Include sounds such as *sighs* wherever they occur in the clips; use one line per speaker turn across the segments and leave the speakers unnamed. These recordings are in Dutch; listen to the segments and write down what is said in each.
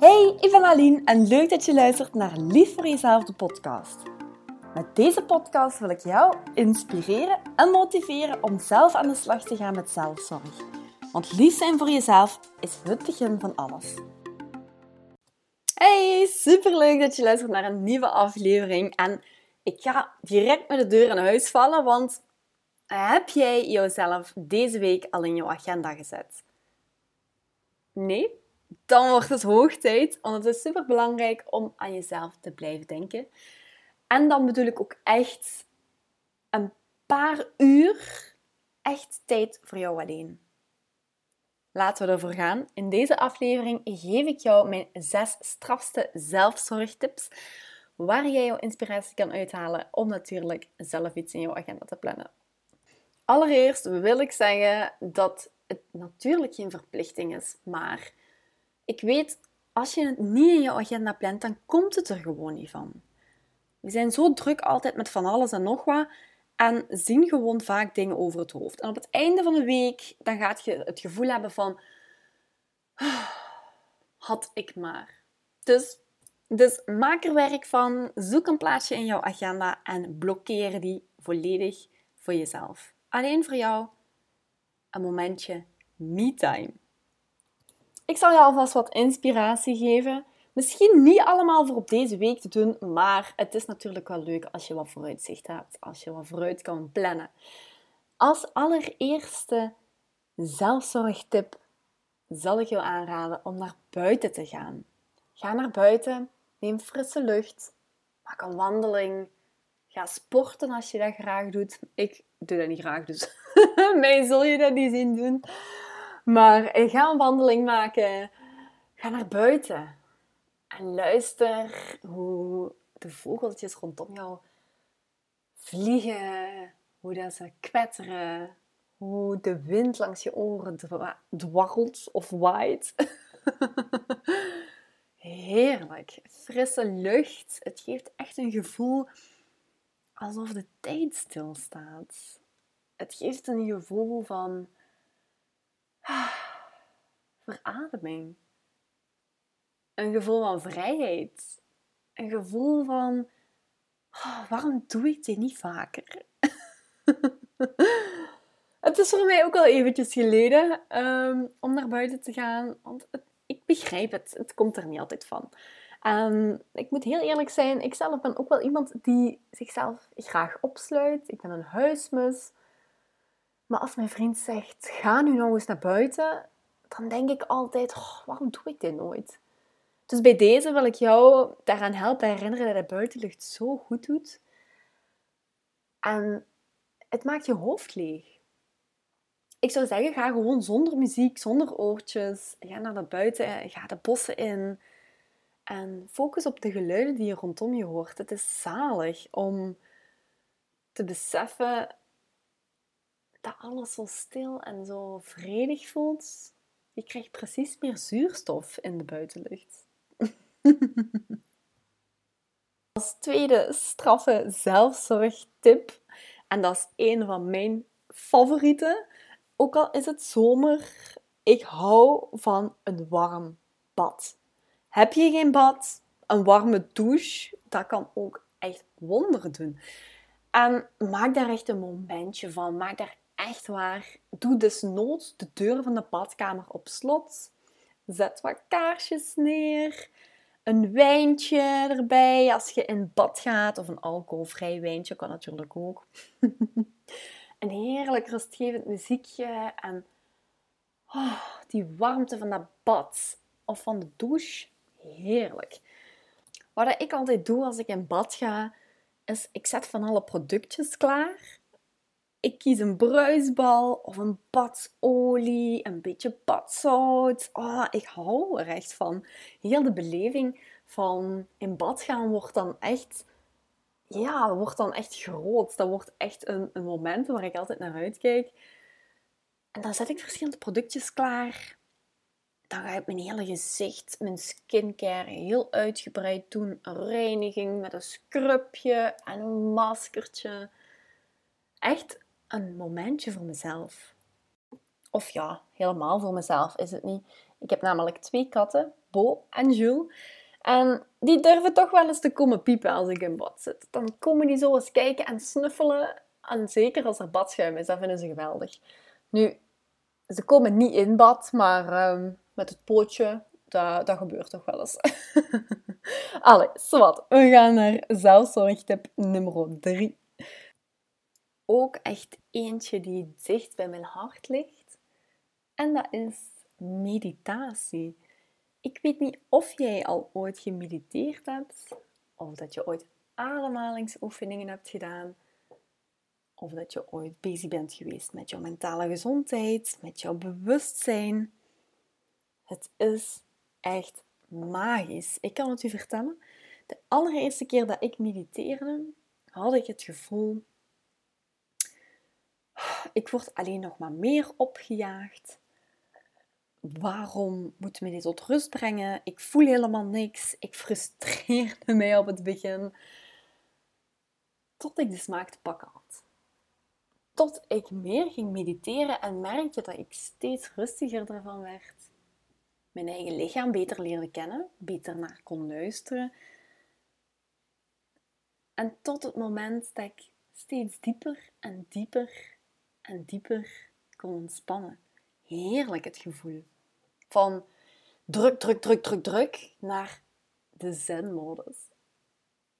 Hey, ik ben Aline en leuk dat je luistert naar Lief voor Jezelf, de podcast. Met deze podcast wil ik jou inspireren en motiveren om zelf aan de slag te gaan met zelfzorg. Want lief zijn voor jezelf is het begin van alles. Hey, superleuk dat je luistert naar een nieuwe aflevering. En ik ga direct met de deur in huis vallen, want heb jij jezelf deze week al in jouw agenda gezet? Nee? Dan wordt het hoog tijd, want het is super belangrijk om aan jezelf te blijven denken. En dan bedoel ik ook echt een paar uur echt tijd voor jou alleen. Laten we ervoor gaan. In deze aflevering geef ik jou mijn zes strafste zelfzorgtips waar jij jouw inspiratie kan uithalen om natuurlijk zelf iets in jouw agenda te plannen. Allereerst wil ik zeggen dat het natuurlijk geen verplichting is, maar ik weet, als je het niet in je agenda plant, dan komt het er gewoon niet van. We zijn zo druk altijd met van alles en nog wat en zien gewoon vaak dingen over het hoofd. En op het einde van de week, dan gaat je het gevoel hebben van, ah, had ik maar. Dus, dus maak er werk van, zoek een plaatsje in jouw agenda en blokkeer die volledig voor jezelf. Alleen voor jou een momentje me-time. Ik zal je alvast wat inspiratie geven. Misschien niet allemaal voor op deze week te doen, maar het is natuurlijk wel leuk als je wat vooruitzicht hebt, als je wat vooruit kan plannen. Als allereerste zelfzorgtip zal ik jou aanraden om naar buiten te gaan. Ga naar buiten, neem frisse lucht, maak een wandeling, ga sporten als je dat graag doet. Ik doe dat niet graag, dus *laughs* mij zul je dat niet zien doen. Maar ga een wandeling maken. Ga naar buiten. En luister hoe de vogeltjes rondom jou vliegen. Hoe dat ze kwetteren. Hoe de wind langs je oren dwarrelt of waait. *laughs* Heerlijk. Frisse lucht. Het geeft echt een gevoel alsof de tijd stilstaat. Het geeft een gevoel van *sighs* verademing. Een gevoel van vrijheid. Een gevoel van, oh, waarom doe ik dit niet vaker? *laughs* het is voor mij ook al eventjes geleden um, om naar buiten te gaan. Want ik begrijp het, het komt er niet altijd van. Um, ik moet heel eerlijk zijn, ik zelf ben ook wel iemand die zichzelf graag opsluit. Ik ben een huismus. Maar als mijn vriend zegt, ga nu nou eens naar buiten, dan denk ik altijd, oh, waarom doe ik dit nooit? Dus bij deze wil ik jou daaraan helpen herinneren dat de buitenlucht zo goed doet. En het maakt je hoofd leeg. Ik zou zeggen, ga gewoon zonder muziek, zonder oortjes. Ga naar de buiten, ga de bossen in. En focus op de geluiden die je rondom je hoort. Het is zalig om te beseffen dat alles zo stil en zo vredig voelt. Je krijgt precies meer zuurstof in de buitenlucht. *laughs* Als tweede straffe zelfzorgtip, en dat is een van mijn favorieten, ook al is het zomer, ik hou van een warm bad. Heb je geen bad, een warme douche, dat kan ook echt wonderen doen. En maak daar echt een momentje van. Maak daar echt waar. Doe desnoods de deur van de badkamer op slot. Zet wat kaarsjes neer. Een wijntje erbij als je in bad gaat. Of een alcoholvrij wijntje kan natuurlijk ook. *laughs* een heerlijk rustgevend muziekje. En oh, die warmte van dat bad of van de douche. Heerlijk. Wat ik altijd doe als ik in bad ga, is ik zet van alle productjes klaar ik kies een bruisbal of een badsolie, een beetje badzout. Oh, ik hou er echt van. Heel de beleving van in bad gaan wordt dan echt, ja, wordt dan echt groot. Dat wordt echt een, een moment waar ik altijd naar uitkijk. En dan zet ik verschillende productjes klaar. Dan ga ik mijn hele gezicht, mijn skincare heel uitgebreid doen. Reiniging met een scrubje en een maskertje. Echt een momentje voor mezelf. Of ja, helemaal voor mezelf is het niet. Ik heb namelijk twee katten Bo en Jules. En die durven toch wel eens te komen piepen als ik in bad zit. Dan komen die zo eens kijken en snuffelen. En zeker als er badschuim is, dat vinden ze geweldig. Nu, ze komen niet in bad, maar ehm, met het pootje, dat, dat gebeurt toch wel eens. *laughs* Allee, zwart. We gaan naar zelfzorgtip nummer 3. Ook echt eentje die dicht bij mijn hart ligt. En dat is meditatie. Ik weet niet of jij al ooit gemediteerd hebt, of dat je ooit ademhalingsoefeningen hebt gedaan, of dat je ooit bezig bent geweest met jouw mentale gezondheid, met jouw bewustzijn. Het is echt magisch. Ik kan het u vertellen. De allereerste keer dat ik mediteerde, had ik het gevoel, ik word alleen nog maar meer opgejaagd waarom moet me dit tot rust brengen? Ik voel helemaal niks. Ik frustreerde mij op het begin. Tot ik de smaak te pakken had. Tot ik meer ging mediteren en merkte dat ik steeds rustiger ervan werd. Mijn eigen lichaam beter leerde kennen, beter naar kon luisteren. En tot het moment dat ik steeds dieper en dieper en dieper kon ontspannen heerlijk het gevoel. Van druk, druk, druk, druk, druk naar de zen-modus.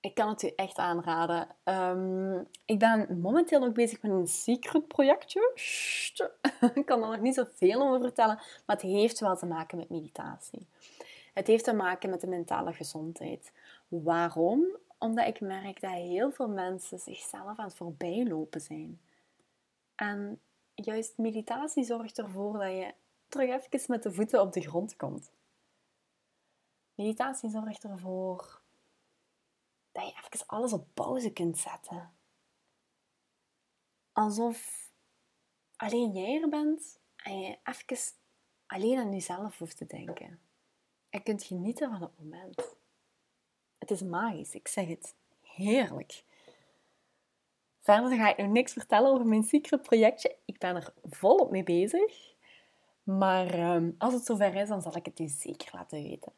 Ik kan het u echt aanraden. Ehm, ik ben momenteel nog bezig met een secret projectje. Ik kan er nog niet zoveel over vertellen, maar het heeft wel te maken met meditatie. Het heeft te maken met de mentale gezondheid. Waarom? Omdat ik merk dat heel veel mensen zichzelf aan het voorbijlopen zijn. En juist meditatie zorgt ervoor dat je terug even met de voeten op de grond komt. Meditatie zorgt ervoor dat je even alles op pauze kunt zetten. Alsof alleen jij er bent en je even alleen aan jezelf hoeft te denken. En kunt genieten van het moment. Het is magisch, ik zeg het. Heerlijk. Verder ga ik nog niks vertellen over mijn secret projectje. Ik ben er volop mee bezig. Maar ehm, als het zover is, dan zal ik het u zeker laten weten.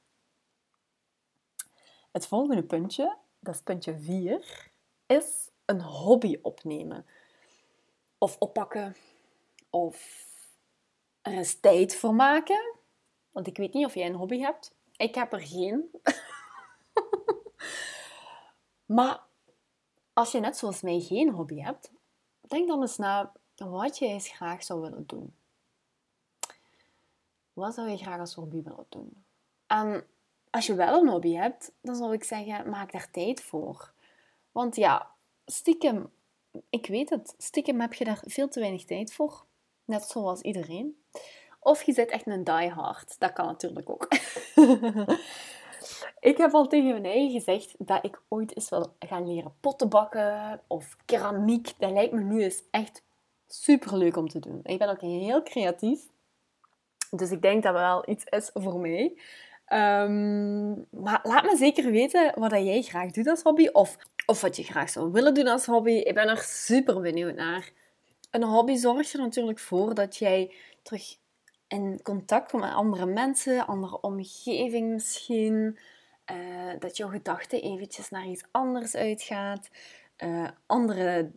Het volgende puntje, dat is puntje 4, is een hobby opnemen. Of oppakken. Of er eens tijd voor maken. Want ik weet niet of jij een hobby hebt. Ik heb er geen. *laughs* maar als je net zoals mij geen hobby hebt, denk dan eens na wat je eens graag zou willen doen. Wat zou je graag als hobby willen doen? En als je wel een hobby hebt, dan zou ik zeggen, maak daar tijd voor. Want ja, stiekem, ik weet het, stiekem heb je daar veel te weinig tijd voor. Net zoals iedereen. Of je zit echt een diehard. Dat kan natuurlijk ook. *laughs* ik heb al tegen mijn eigen gezegd dat ik ooit eens wil gaan leren potten bakken of keramiek. Dat lijkt me nu eens echt super leuk om te doen. Ik ben ook heel creatief. Dus ik denk dat wel iets is voor mij. Ehm, maar laat me zeker weten wat jij graag doet als hobby. Of, of wat je graag zou willen doen als hobby. Ik ben er super benieuwd naar. Een hobby zorgt er natuurlijk voor dat jij terug in contact komt met andere mensen, andere omgeving misschien. Uh, dat jouw gedachten eventjes naar iets anders uitgaat. Uh, andere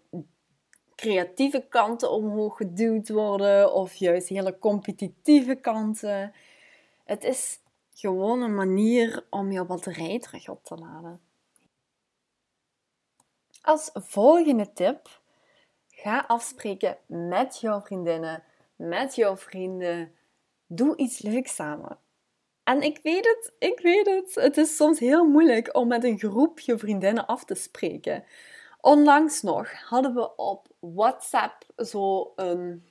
creatieve kanten omhoog geduwd worden of juist hele competitieve kanten. Het is gewoon een manier om je batterij terug op te laden. Als volgende tip, ga afspreken met jouw vriendinnen, met jouw vrienden. Doe iets leuks samen. En ik weet het, ik weet het. Het is soms heel moeilijk om met een groepje vriendinnen af te spreken. Onlangs nog hadden we op WhatsApp zo een.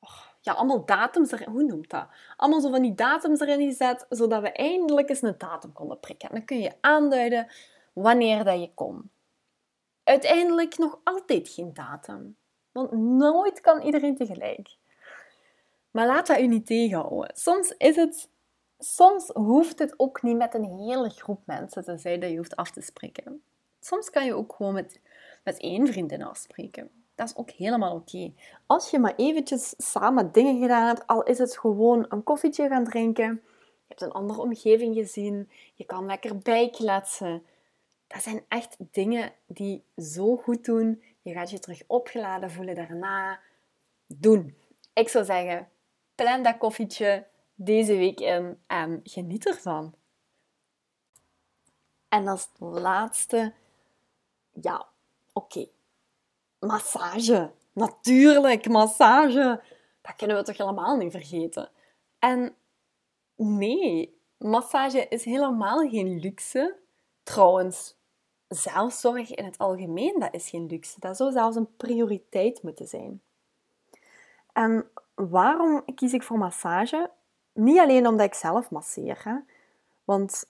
Oh, ja, allemaal datums erin. Hoe noemt dat? Allemaal zo van die datums erin gezet, zodat we eindelijk eens een datum konden prikken. En dan kun je aanduiden wanneer dat je kon. Uiteindelijk nog altijd geen datum. Want nooit kan iedereen tegelijk. Maar laat dat u niet tegenhouden. Soms is het soms hoeft het ook niet met een hele groep mensen te zijn dat je hoeft af te spreken. Soms kan je ook gewoon met, met één vriendin afspreken. Dat is ook helemaal oké. Als je maar eventjes samen dingen gedaan hebt, al is het gewoon een koffietje gaan drinken, Je hebt een andere omgeving gezien. Je kan lekker bijkletsen. Dat zijn echt dingen die zo goed doen. Je gaat je terug opgeladen voelen daarna. Doen. Ik zou zeggen, plan dat koffietje deze week in en geniet ervan. En als laatste, ja, oké. Massage. Natuurlijk, massage. Dat kunnen we toch helemaal niet vergeten. En nee, massage is helemaal geen luxe. Trouwens, zelfzorg in het algemeen, dat is geen luxe. Dat zou zelfs een prioriteit moeten zijn. En waarom kies ik voor massage? Niet alleen omdat ik zelf masseer. Hè? Want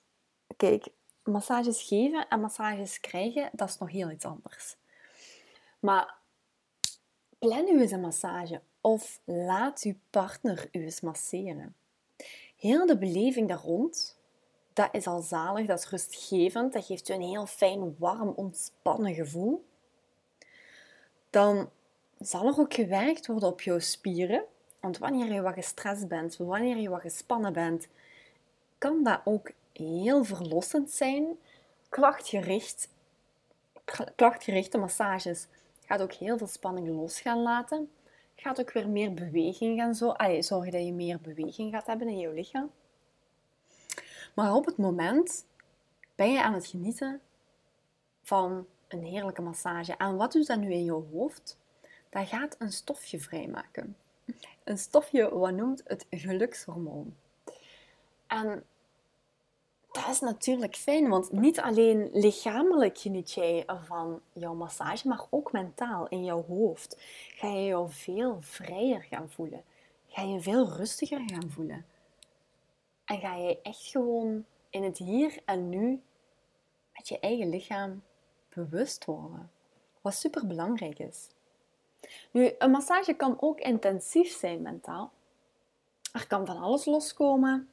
kijk, massages geven en massages krijgen, dat is nog heel iets anders. Maar plan u eens een massage of laat uw partner u eens masseren. Heel de beleving daar rond, dat is al zalig, dat is rustgevend, dat geeft u een heel fijn, warm, ontspannen gevoel. Dan zal er ook gewerkt worden op jouw spieren. Want wanneer je wat gestrest bent, wanneer je wat gespannen bent, kan dat ook heel verlossend zijn. Klachtgericht, klachtgerichte massages gaat ook heel veel spanning los gaan laten. Gaat ook weer meer beweging gaan zo. Allee, zorgen dat je meer beweging gaat hebben in je lichaam. Maar op het moment ben je aan het genieten van een heerlijke massage. En wat doet dat nu in je hoofd? Dat gaat een stofje vrijmaken. Een stofje wat noemt het gelukshormoon. En dat is natuurlijk fijn, want niet alleen lichamelijk geniet jij van jouw massage, maar ook mentaal in jouw hoofd. Ga je je veel vrijer gaan voelen. Ga je veel rustiger gaan voelen. En ga je echt gewoon in het hier en nu met je eigen lichaam bewust worden. Wat super belangrijk is. Nu, een massage kan ook intensief zijn mentaal. Er kan van alles loskomen.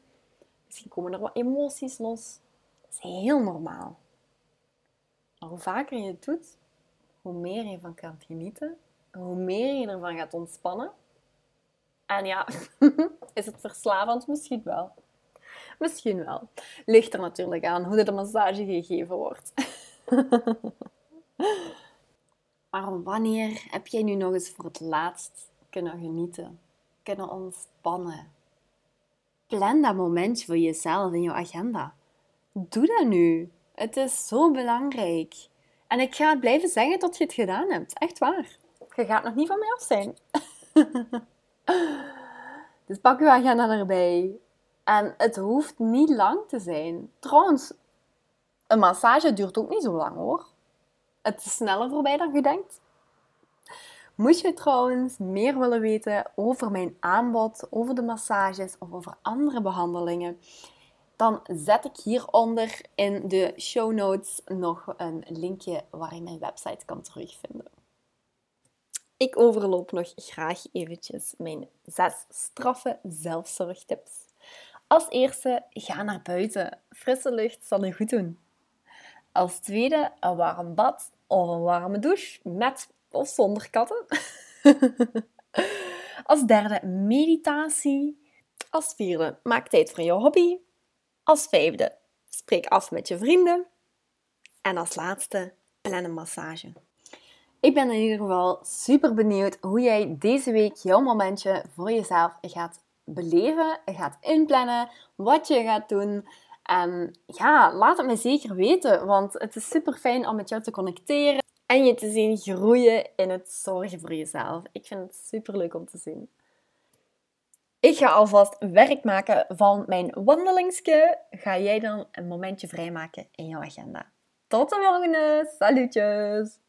Misschien komen er wat emoties los. Dat is heel normaal. Maar hoe vaker je het doet, hoe meer je van kan genieten, hoe meer je ervan gaat ontspannen. En ja, *laughs* is het verslavend? Misschien wel. Misschien wel. Ligt er natuurlijk aan hoe de massage gegeven wordt. *laughs* wanneer heb jij nu nog eens voor het laatst kunnen genieten, kunnen ontspannen, plan dat momentje voor jezelf in je agenda. Doe dat nu. Het is zo belangrijk. En ik ga het blijven zeggen tot je het gedaan hebt. Echt waar. Je gaat nog niet van mij af zijn. *laughs* dus pak je agenda erbij. En het hoeft niet lang te zijn. Trouwens, een massage duurt ook niet zo lang hoor. Het is sneller voorbij dan je denkt. Moest je trouwens meer willen weten over mijn aanbod, over de massages of over andere behandelingen, dan zet ik hieronder in de show notes nog een linkje waar je mijn website kan terugvinden. Ik overloop nog graag eventjes mijn zes straffe zelfzorgtips. Als eerste, ga naar buiten. Frisse lucht zal je goed doen. Als tweede, een warm bad of een warme douche met of zonder katten. *laughs* Als derde, meditatie. Als vierde, maak tijd voor je hobby. Als vijfde, spreek af met je vrienden. En als laatste, plan een massage. Ik ben in ieder geval super benieuwd hoe jij deze week jouw momentje voor jezelf gaat beleven, gaat inplannen, wat je gaat doen. En ja, laat het me zeker weten, want het is super fijn om met jou te connecteren en je te zien groeien in het zorgen voor jezelf. Ik vind het super leuk om te zien. Ik ga alvast werk maken van mijn wandelingsje. Ga jij dan een momentje vrijmaken in jouw agenda. Tot de volgende. Salutjes!